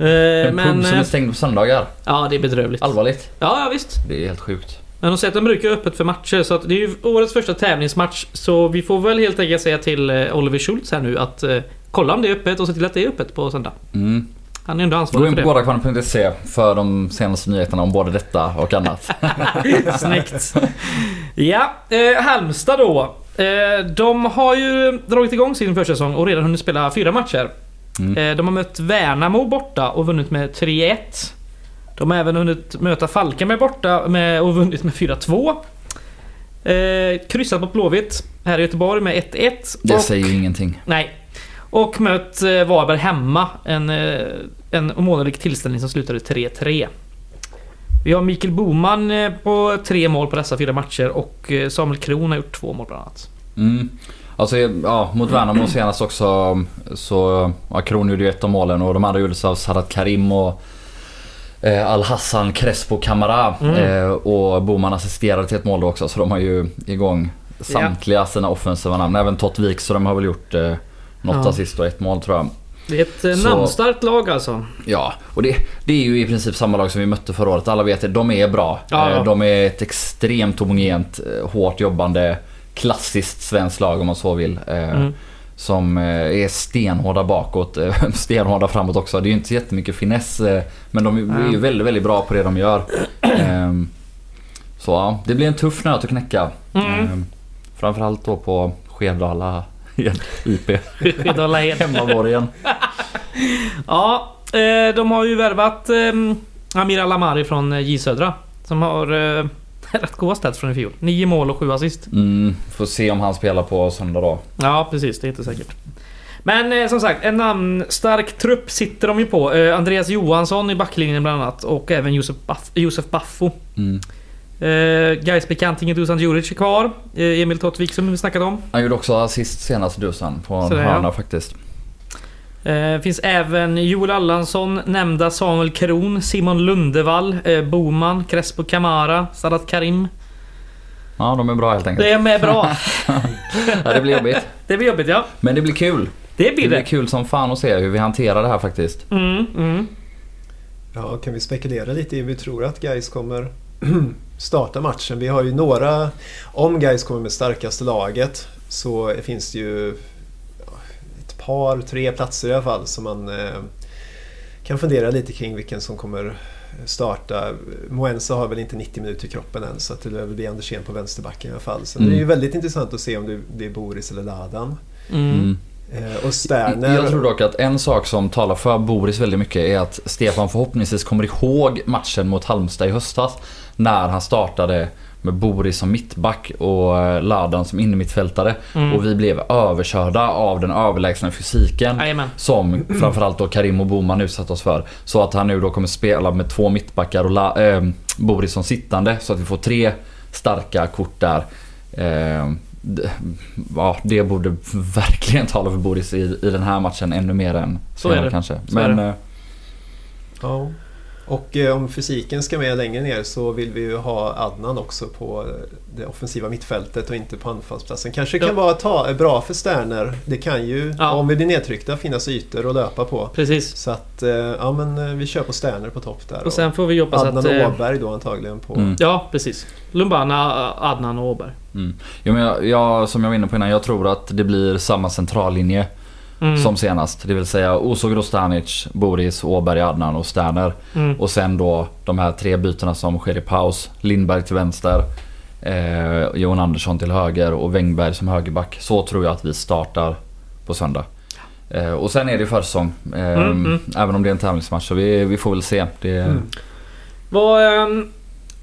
Eh, En men... pub som är eh, stängd på söndagar. Ja, det är bedrövligt. Allvarligt. Ja, ja, visst. Det är helt sjukt. Men de säger att de brukar öppet för matcher så att det är ju årets första tävlingsmatch. Så vi får väl helt enkelt säga till eh, Oliver Schultz här nu att eh, kolla om det är öppet och se till att det är öppet på söndag. Mm. Han är ändå Gå ansvarig in för på det. gårdakvarnen.se för de senaste nyheterna om både detta och annat. Snyggt. Ja, eh, Halmstad då. Eh, de har ju dragit igång sin försäsong och redan hunnit spela fyra matcher. Mm. Eh, de har mött Värnamo borta och vunnit med 3-1. De har även hunnit möta Falkenberg borta med, och vunnit med 4-2. Eh, kryssat mot Blåvitt här i Göteborg med 1-1. Det och, säger ju ingenting. Nej. Och mött eh, Varberg hemma. En, eh, en månadlig tillställning som slutade 3-3. Vi har Mikael Boman eh, på tre mål på dessa fyra matcher och eh, Samuel Kron har gjort två mål bland annat. Mm. Alltså ja, mot Värnamo senast också så... Ja, Kron gjorde ju ett av målen och de andra gjordes av Sadat Karim och eh, Al-Hassan Crespo Camara. Mm. Eh, och Boman assisterade till ett mål då också så de har ju igång samtliga sina offensiva namn. Även Tott Wikström har väl gjort eh, något Ja. assist och ett mål tror jag. Det är ett eh, Så- namnstarkt lag alltså. Ja, och det, det är ju i princip samma lag som vi mötte förra året. Alla vet att de är bra. Ja, ja. Eh, De är ett extremt homogent, eh, hårt jobbande, klassiskt svenskt lag om man så vill. Mm. Som är stenhårda bakåt, stenhårda framåt också. Det är ju inte så jättemycket finess. Men de är Ja. ju väldigt, väldigt bra på det de gör. Ehm, Så det blir en tuff nöt att knäcka. Mm. Ehm, Framförallt då på Skedala IP. Skidala Hed. Hemmaborgen. Ja, eh, de har ju värvat eh, Amir Alamari från eh, J Södra. Som har eh, rätt goda stats från i fjol. Nio mål och sju assist. Mm, får se om han spelar på söndag då. Ja, precis. Det är inte säkert. Men eh, som sagt, en namnstark trupp sitter de ju på. Eh, Andreas Johansson i backlinjen bland annat. Och även Josef, Baff, Josef Baffo. Mm. Eh, Gais-bekantingen Dusan Djuric är kvar. Eh, Emil Tottvik som vi snackat om. Han gjorde också assist senast Dusan på en det, ja. hörna faktiskt. Eh, finns även Joel Allansson, nämnda Samuel Kron, Simon Lundevall, eh, Boman, Crespo Camara, Sadat Karim. Ja, de är bra helt enkelt. Det är med bra. Ja, det blir jobbigt. Det blir jobbigt ja. Men det blir kul. Det Det blir blir det. kul som fan att se hur vi hanterar det här faktiskt. Mm, mm. Ja, kan vi spekulera lite i hur vi tror att Gais kommer starta matchen? Vi har ju några... Om Gais kommer med starkaste laget så finns det ju ett par, tre platser i alla fall som man eh, kan fundera lite kring vilken som kommer starta. Moensa har väl inte 90 minuter i kroppen än så det lär väl bli Andersén på vänsterbacken i alla fall. Sen Mm. är det ju väldigt intressant att se om det blir Boris eller Ladan. Mm. Eh, och Sterner... Jag tror dock att en sak som talar för Boris väldigt mycket är att Stefan förhoppningsvis kommer ihåg matchen mot Halmstad i höstas. När han startade med Boris som mittback och eh, Ladan som innermittfältare. Mm. Och vi blev överkörda av den överlägsna fysiken. Jajamän. Som framförallt då Karim och Boman utsatt oss för. Så att han nu då kommer spela med två mittbackar och La, eh, Boris som sittande. Så att vi får tre starka kort där. Eh, ja, det borde verkligen tala för Boris i, i den här matchen ännu mer än Så är det. kanske. Så är Men det. eh, Ja. Och eh, om fysiken ska med längre ner så vill vi ju ha Adnan också på eh, det offensiva mittfältet och inte på anfallsplatsen. Kanske kan Ja. vara ta, bra för Sterner. Det kan ju, Ja. om vi blir nedtryckta, finnas ytor att löpa på. Precis. Så att, eh, ja men eh, vi kör på Sterner på topp där. Och sen får vi hoppas Adnan att... och eh, Åberg då antagligen på... Mm. Ja, precis. Lumbana, Adnan och Åberg. Mm. Jo, men jag, jag, som jag var inne på innan, jag tror att det blir samma centrallinje Mm. som senast. Det vill säga Oso Grostanic, Boris, Åberg, Adnan och Sterner. Mm. Och sen då de här tre bytena som sker i paus. Lindberg till vänster, eh, Johan Andersson till höger och Wängberg som högerback. Så tror jag att vi startar på söndag. Eh, och sen är det försäsong. Eh, Mm, mm. Även om det är en tävlingsmatch. Så vi, vi får väl se. Det, Mm. Vad, ehm,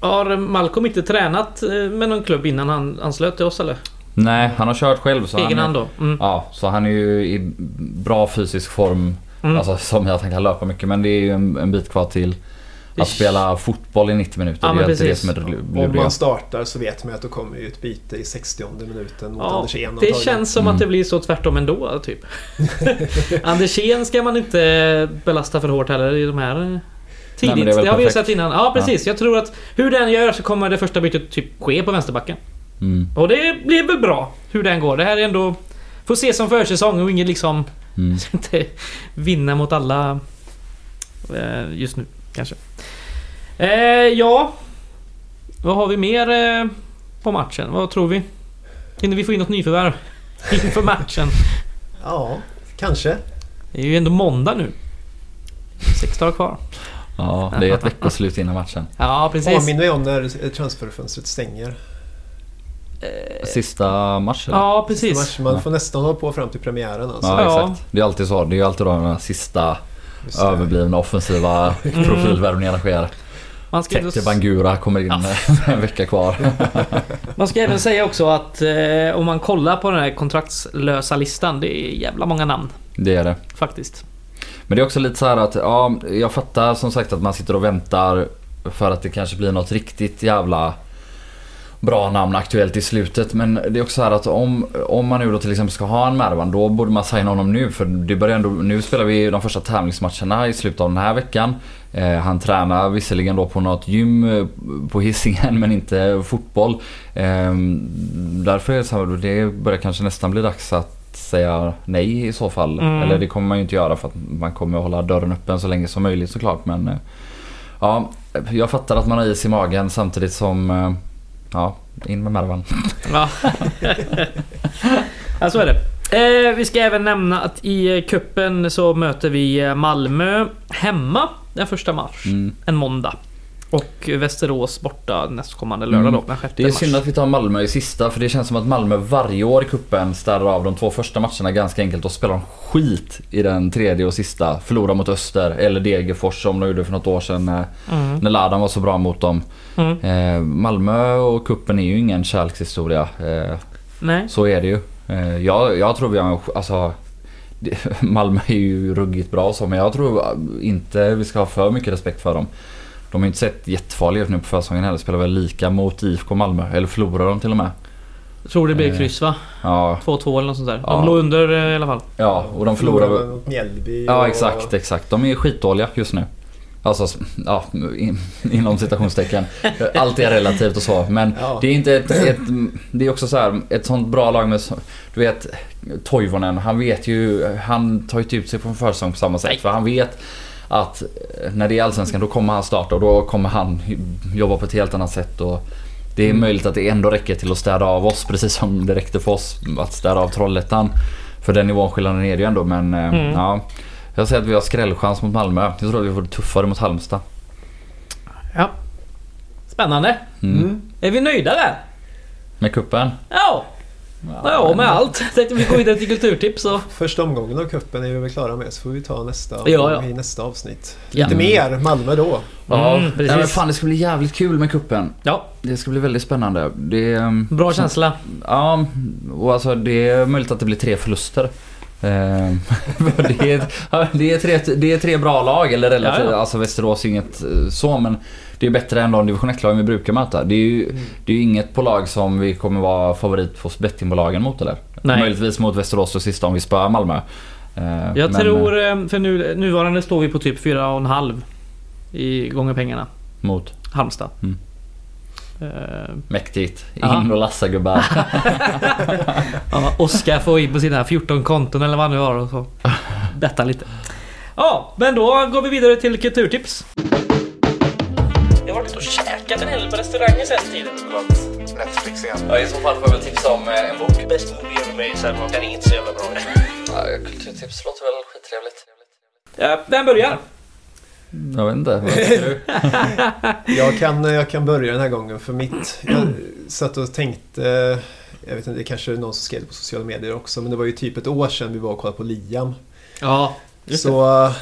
har Malcolm inte tränat eh, med någon klubb innan han anslöt till oss eller? Nej, han har kört själv. Så Egen han, hand då? Mm. Ja, så han är ju i bra fysisk form. Mm. Alltså som jag tänkte löpa mycket. Men det är ju en, en bit kvar till att spela fotboll i 90 minuter. Ja, det är men alltid det precis. som är det Om man startar så vet man att då kommer ju ett byte i 60 minuten mot Ja, Anders Ehn det känns som Mm. att det blir så tvärtom ändå typ. Andersén ska man inte belasta för hårt heller i de här eh, tidigt. men det det, har vi ju sett innan. Ja precis. Jag tror att hur den gör så kommer det första bytet typ ske på vänsterbacken. Mm, Och det blir väl bra hur den går. Det här är ändå... Får se som försäsong och inget liksom... mm. inte vinna mot alla eh, just nu kanske. Eh, ja. Vad har vi mer eh, på matchen? Vad tror vi? Hinner vi få in något nyförvärv inför matchen? Ja, kanske. Det är ju ändå måndag nu. Sex dagar kvar. Ja, det är ett veckoslut innan matchen. Ja, precis. Påminn mig om när transferfönstret stänger. Sista matchen. Ja, Sista precis. matchen. Man Ja. får nästan hålla på fram till premiären alltså. Ja, Ja. exakt. Det är alltid så. Det är ju alltid då den här sista Just överblivna offensiva Mm. profilvärvningarna sker. Man ska, Tete Bangura kommer in en vecka kvar. man ska även säga också att eh, om man kollar på den här kontraktslösa listan. Det är jävla många namn Det är det. faktiskt. Men det är också lite så här att, ja, jag fattar som sagt att man sitter och väntar för att det kanske blir något riktigt jävla bra namn aktuellt i slutet. Men det är också så här att om, om man nu då till exempel ska ha en Mervan då borde man signa honom nu. För det börjar ändå, nu spelar vi de första tävlingsmatcherna i slutet av den här veckan. Eh, han tränar visserligen då på något gym eh, på Hisingen men inte fotboll. Eh, därför är det så här, det börjar kanske nästan bli dags att säga nej i så fall. Mm. Eller det kommer man ju inte göra för att man kommer att hålla dörren öppen så länge som möjligt såklart. Men eh, ja, jag fattar att man har is i magen samtidigt som eh, ja, in med Mervan. Ja. ja, så är det. Eh, vi ska även nämna att i kuppen så möter vi eh, Malmö hemma den första mars. Mm. En måndag. Och Västerås borta nästkommande lördag Mm. då, den 6 Det är mars. synd att vi tar Malmö i sista för det känns som att Malmö varje år i kuppen städar av de två första matcherna ganska enkelt och spelar skit i den tredje och sista. Förlorar mot Öster eller Degerfors som de gjorde för något år sedan när, Mm. när Ladan var så bra mot dem. Mm. Eh, Malmö och kuppen är ju ingen kärlekshistoria. Eh, Nej. så är det ju. Eh, jag, jag tror vi har en, alltså Malmö är ju ruggigt bra och så men jag tror inte vi ska ha för mycket respekt för dem. De har inte sett jättefarliga ut nu på försäsongen heller. Spelar väl lika mot IFK Malmö. Eller förlorar de till och med. Jag tror det blir Eh. kryss va? Ja, 2-2 eller något sånt där. Ja. De låg under eh, i alla fall. ja och de förlorar... Mot Mjällby. Ja exakt, exakt. De är skitdåliga just nu. Alltså, ja, in, inom citationstecken. Allt är relativt och så. Men Ja. det är inte ett, ett... Det är också så här, ett sånt bra lag med... Du vet, Toivonen, han vet ju... Han tar ju inte ut sig på en försäsong på samma sätt. Nej. För han vet att när det är Allsvenskan då kommer han starta och då kommer han jobba på ett helt annat sätt. Och det är Mm. möjligt att det ändå räcker till att städa av oss precis som det räckte för oss att städa av Trollhättan. För den nivåskillnaden är det ju ändå men eh, Mm. ja. Jag säger att vi har skrällchans mot Malmö. Jag tror att vi får det tuffare mot Halmstad. Ja. Spännande. Mm. Mm. Är vi nöjda där? Med kuppen? Ja. Ja, med allt. Tänkte vi gå vidare till kulturtips och... Första omgången av kuppen är vi väl klara med så får vi ta nästa Ja, ja. i nästa avsnitt. Ja. Lite mer Malmö då. Ja, Mm, precis. Nej, men fan det ska bli jävligt kul med kuppen. Ja, Det ska bli väldigt spännande. Det ehm, bra känsla. Ja, och alltså det är möjligt att det blir tre förluster. Ehm, det, är, ja, det, är tre, det är tre bra lag, eller relativt, Ja, ja. alltså Västerås är inget eh, så men det är bättre än de division 1-lagen vi brukar möta. Det är ju det är ju inget på lag som vi kommer vara favorit hos bettingbolagen mot eller? Nej. Möjligtvis mot Västerås och sista om vi spöar Malmö. Ehm, Jag men, tror, eh, för nu, nuvarande står vi på typ 4,5 i gånger pengarna. Mot Halmstad. Mm. Eh, mäktigt. In och lassa gubbar. ja, Oskar får in på sina 14 konton eller vad han nu har och så betta lite. Ja, men då går vi vidare till kulturtips. Det har varit och käkat en hel på restauranger sen tiden. Netflix igen. Ja, I så fall får jag väl tipsa om eh, en bok. Best movie ever made, sen den är inte så jävla bra. Ja, kulturtips låter väl skittrevligt. Ja, vem börjar? Jag vet inte. Jag kan, jag kan börja den här gången för mitt... Jag satt och tänkte... Jag vet inte, det kanske är någon som skrev det på sociala medier också. Men det var ju typ ett år sedan vi var och kollade på Liam. Ja, just det. Så uh,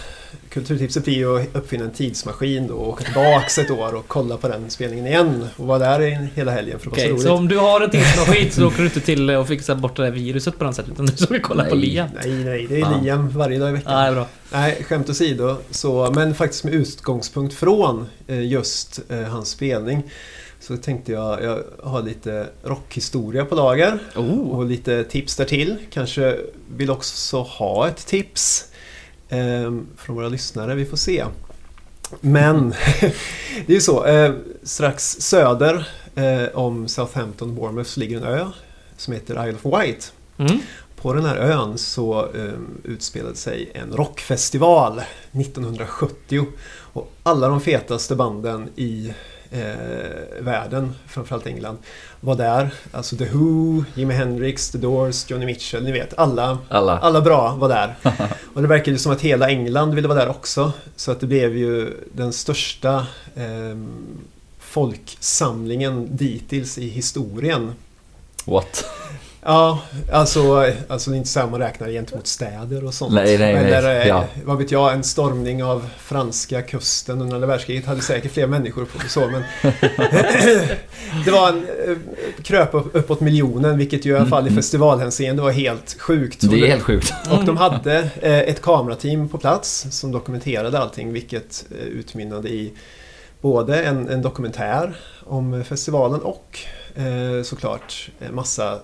kulturtipset blir ju att uppfinna en tidsmaskin då och åka tillbaks ett år och kolla på den spelningen igen. Och vara där hela helgen för det var Okej, så så roligt. om du har en tidsmaskin så åker du inte till och fixar bort det där viruset på något sätt. Utan du ska kolla på Nej. Liam. Nej, nej, det är. Liam varje dag i veckan. Är bra. Nej, skämt åsido. Så, men faktiskt med utgångspunkt från eh, just eh, hans spelning. Så tänkte jag, jag har lite rockhistoria på lager. Oh. Och lite tips därtill. Kanske vill också ha ett tips eh, från våra lyssnare. Vi får se. Men det är ju så. Eh, strax söder eh, om Southampton, Bournemouth, så ligger en ö som heter Isle of Wight. Mm. På den här ön så eh, utspelade sig en rockfestival 1970 och alla de fetaste banden i eh, världen, framförallt England, var där. Alltså The Who, Jimi Hendrix, The Doors, Johnny Mitchell, ni vet. Alla, Alla. alla bra var där. Och det verkade ju som att hela England ville vara där också. Så att det blev ju den största eh, folksamlingen dittills i historien. What? Ja, alltså, alltså det är inte så här man räknar gentemot städer och sånt. Nej, nej, nej. Eller, eh, Ja. vad vet jag, en stormning av franska kusten under andra världskriget hade säkert fler människor på så, men det var en eh, kröp upp- uppåt miljonen, vilket ju i alla fall i Mm. festivalhänseende var helt sjukt. Och Det är helt sjukt. och de hade eh, ett kamerateam på plats som dokumenterade allting vilket utmynnade i både en, en dokumentär om festivalen och eh, såklart massa eh,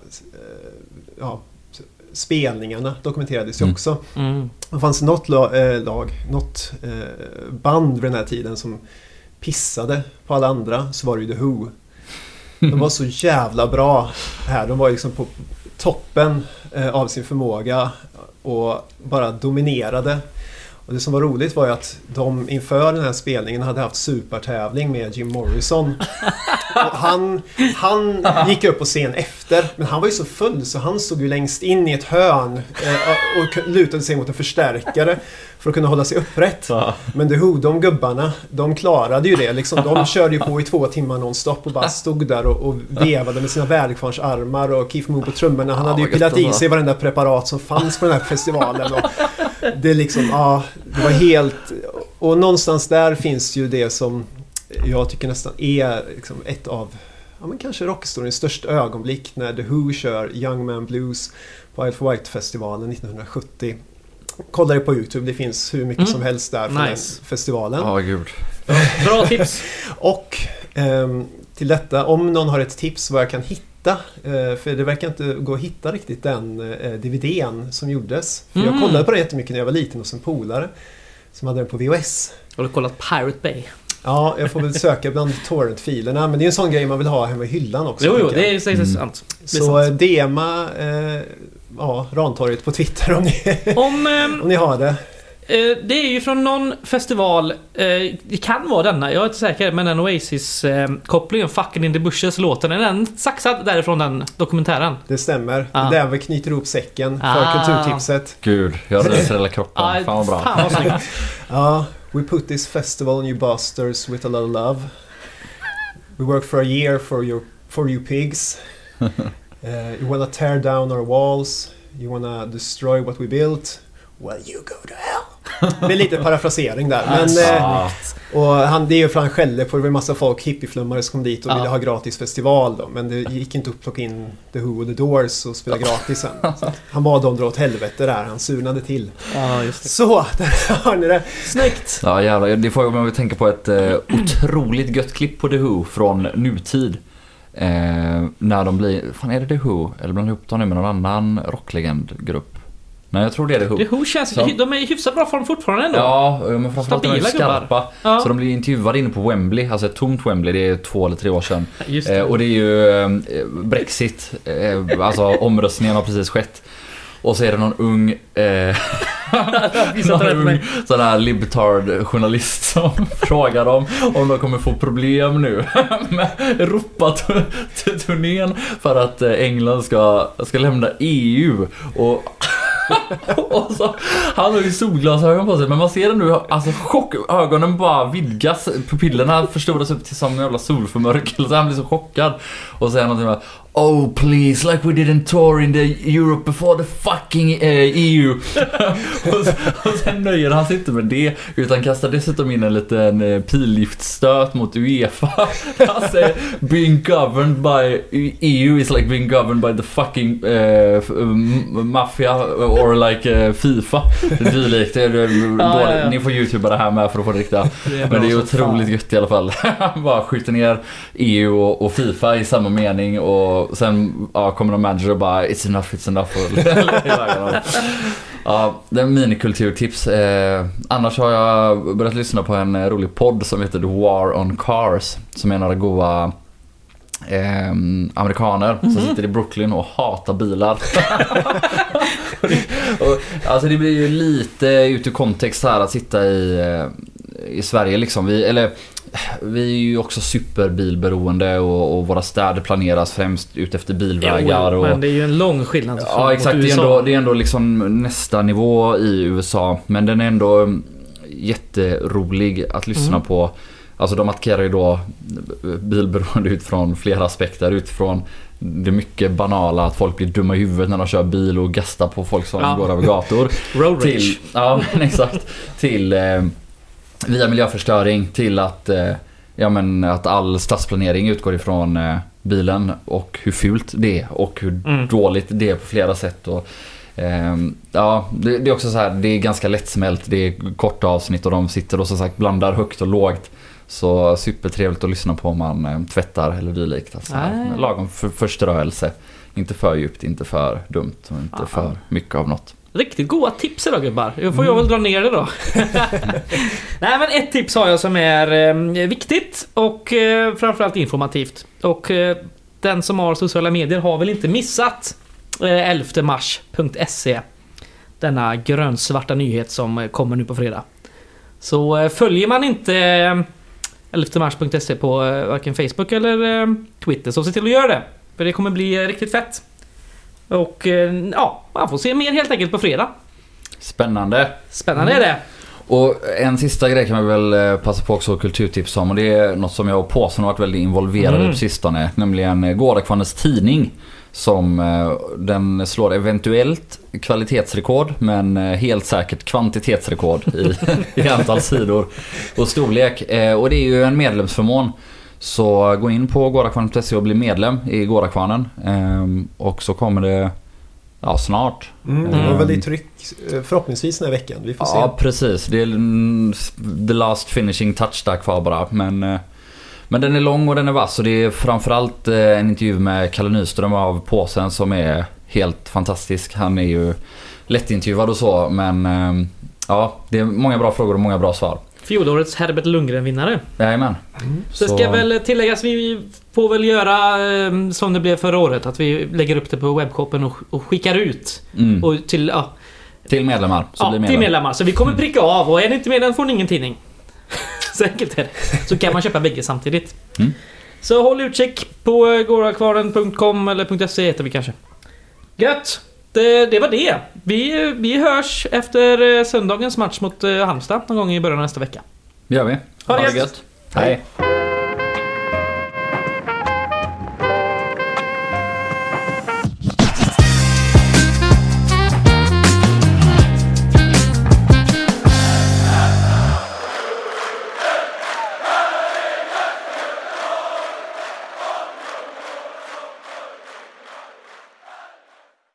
ja, spelningarna dokumenterades ju Mm. också. Mm. Det fanns något eh, lag, något eh, band vid den här tiden som pissade på alla andra så var det ju The Who. De var så jävla bra här. De var liksom på toppen eh, av sin förmåga och bara dominerade. Och det som var roligt var ju att de inför den här spelningen hade haft supertävling med Jim Morrison. Och han, han gick upp på scen efter, men han var ju så full så han stod ju längst in i ett hörn eh, och lutade sig mot en förstärkare för att kunna hålla sig upprätt. Men The Who, de gubbarna, de klarade ju det. Liksom, de körde ju på i två timmar nonstop och bara stod där och, och vevade med sina väderkvarnsarmar och Keith Moon på trummorna. Han hade ju pillat i sig varenda preparat som fanns på den här festivalen. Och det är liksom, ja, det var helt... Och någonstans där finns ju det som jag tycker nästan är liksom ett av ja, men kanske rockhistoriens största ögonblick när The Who kör Young Man Blues på Isle of Wight-festivalen 1970. Kolla det på Youtube, det finns hur mycket Mm. som helst där från Nice. den festivalen. Ja, gud. Bra tips. Och ehm, till detta, om någon har ett tips vad jag kan hitta, eh, för det verkar inte gå att hitta riktigt den eh, DVDn som gjordes. För Mm. Jag kollade på det jättemycket när jag var liten hos en polare som hade den på VHS. Har du kollat Pirate Bay? Ja, jag får väl söka bland torrentfilerna, men det är en sån grej man vill ha hemma i hyllan också. Jo, jo, det är säkert Mm. sant. Så sant. eh, DMa eh, ja, Rantorget på Twitter om ni, Om... ehm, om ni har det. Eh, det är ju från någon festival, eh, det kan vara denna, jag är inte säker, men den Oasis-kopplingen, Fucking in the Bushes låten, är den saxad därifrån den dokumentären? Det stämmer. Ah. Det är där vi knyter ihop säcken för Ah. kulturtipset. Gud, jag ryser hela kroppen. Ah, Fan vad bra. Fan vad. Ja, we put this festival on you busters with a lot of love. We worked for a year for, your, for you pigs. Uh, you wanna tear down our walls. You wanna destroy what we built. Well, you go to hell. Det är lite parafrasering där. Men, eh, och han, det är ju för han skällde på det var massa folk, hippieflummare som kom dit och Ja. ville ha gratis festival då. Men det gick inte att plocka in The Who och The Doors och spela gratis sen. Han bad dem dra åt helvete där. Han surnade till. Ja, just det. Så, där har ni det. Snyggt! Ja jävlar, det får jag mig att tänka på ett eh, otroligt gött klipp på The Who från nutid. Eh, när de blir, fan är det The Who? Eller blandar ihop dem nu med någon annan rocklegendgrupp? Nej jag tror det är The Who. The Who känns... Så. De är i hyfsat bra form fortfarande ändå. Ja, men framförallt de Stabila gubbar. skarpa. Ja. Så de blir intervjuade inne på Wembley, alltså ett tomt Wembley, det är två eller tre år sedan. Det. Eh, och det är ju eh, Brexit, eh, alltså omröstningen har precis skett. Och så är det någon ung, eh, för mig. sån här libtard journalist som frågar dem om de kommer få problem nu med Europaturnén för att eh, England ska, ska lämna EU. Och så, han har ju solglasögon på sig men man ser ändå alltså chock, ögonen bara vidgas, pupillerna förstoras upp till som en jävla solförmörkelse, han blir så chockad. Och säger någonting bara Oh please, like we didn't tour in the Europe before the fucking eh, EU. och, sen, och sen nöjer han sig inte med det, utan kastar dessutom in en liten eh, pilliftstöt mot Uefa. han säger Being governed by EU is like being governed by the fucking eh, f- m- mafia or like eh, Fifa. Dylikt. Det är- det är Ja, ja. Ni får youtuba det här med för att få det riktiga. Det Men det är otroligt fan. gött i alla fall. Han bara skjuter ner EU och, och Fifa i samma mening och sen ja, kommer någon manager och bara It's enough, it's enough. Ja, det är minikulturtips. Eh, annars har jag börjat lyssna på en eh, rolig podd som heter The War on Cars. Som är några goa eh, amerikaner som sitter i Brooklyn och hatar bilar. och, alltså det blir ju lite ut ur kontext här att sitta i, eh, i Sverige liksom. Vi, eller vi är ju också superbilberoende och, och våra städer planeras främst ut efter bilvägar. Jo, och, Men det är ju en lång skillnad från Ja exakt, mot det är, ändå, det är ändå liksom nästa nivå i USA. Men den är ändå mm, jätterolig att lyssna Mm. på. Alltså de attackerar ju då bilberoende utifrån flera aspekter. Utifrån det mycket banala att folk blir dumma i huvudet när de kör bil och gastar på folk som Ja. går över gator. Road till, ja men exakt. Till eh, via miljöförstöring till att, eh, ja, men att all stadsplanering utgår ifrån eh, bilen och hur fult det är och hur Mm. dåligt det är på flera sätt. Och, ehm, ja, det, det är också så här, det är ganska lättsmält, det är korta avsnitt och de sitter och som sagt blandar högt och lågt. Så supertrevligt att lyssna på om man eh, tvättar eller dylikt. Alltså, lagom för, förströelse. Inte för djupt, inte för dumt och inte Ja. för mycket av något. Riktigt goda tips idag gubbar. Då får jag Mm. väl dra ner det då. Nej men ett tips har jag som är eh, viktigt och eh, framförallt informativt. Och eh, den som har sociala medier har väl inte missat eh, 11mars.se. Denna grönsvarta nyhet som eh, kommer nu på fredag. Så eh, följer man inte eh, 11mars.se på eh, varken Facebook eller eh, Twitter så se till att göra det. För det kommer bli eh, riktigt fett. Och eh, ja, man får se mer helt enkelt på fredag. Spännande! Spännande är det. Och en sista grej kan vi väl eh, passa på också att kulturtipsa om och det är något som jag och Påsen har varit väldigt involverade Mm. på sistone. Nämligen eh, Gårdakvarnens tidning. Som den slår eventuellt kvalitetsrekord men helt säkert kvantitetsrekord i, i antal sidor och storlek. Och det är ju en medlemsförmån. Så gå in på gårdakvarnen.se och bli medlem i Gårdakvarnen. Ehm, Och så kommer det ja, snart Mm, det var väl i tryck eh, förhoppningsvis den här veckan. Vi får Ja, se. precis. Det är mm, the last finishing touch där kvar bara. Men, eh, men den är lång och den är vass. Och det är framförallt eh, en intervju med Kalle Nyström av Påsen som är helt fantastisk. Han är ju lättintervjuad och så, men eh, ja, det är många bra frågor och många bra svar. Fjolårets Herbert Lundgren-vinnare. Jajamän. Så det ska väl tilläggas, vi får väl göra eh, som det blev förra året. Att vi lägger upp det på webbshoppen och, och skickar ut. Mm. Och till, ja, Till medlemmar. Så ja, blir till medlem. medlemmar. Så vi kommer pricka av och är ni inte medlem får ni ingen tidning. Så enkelt är det. Så kan man köpa bägge samtidigt. Mm. Så håll utkik på eh, gårdakvarnen.com eller .se heter vi kanske. Gött! Det, det var det. Vi, vi hörs efter eh, söndagens match mot eh, Halmstad någon gång i början av nästa vecka. Det gör vi. Ha det gött. Hej.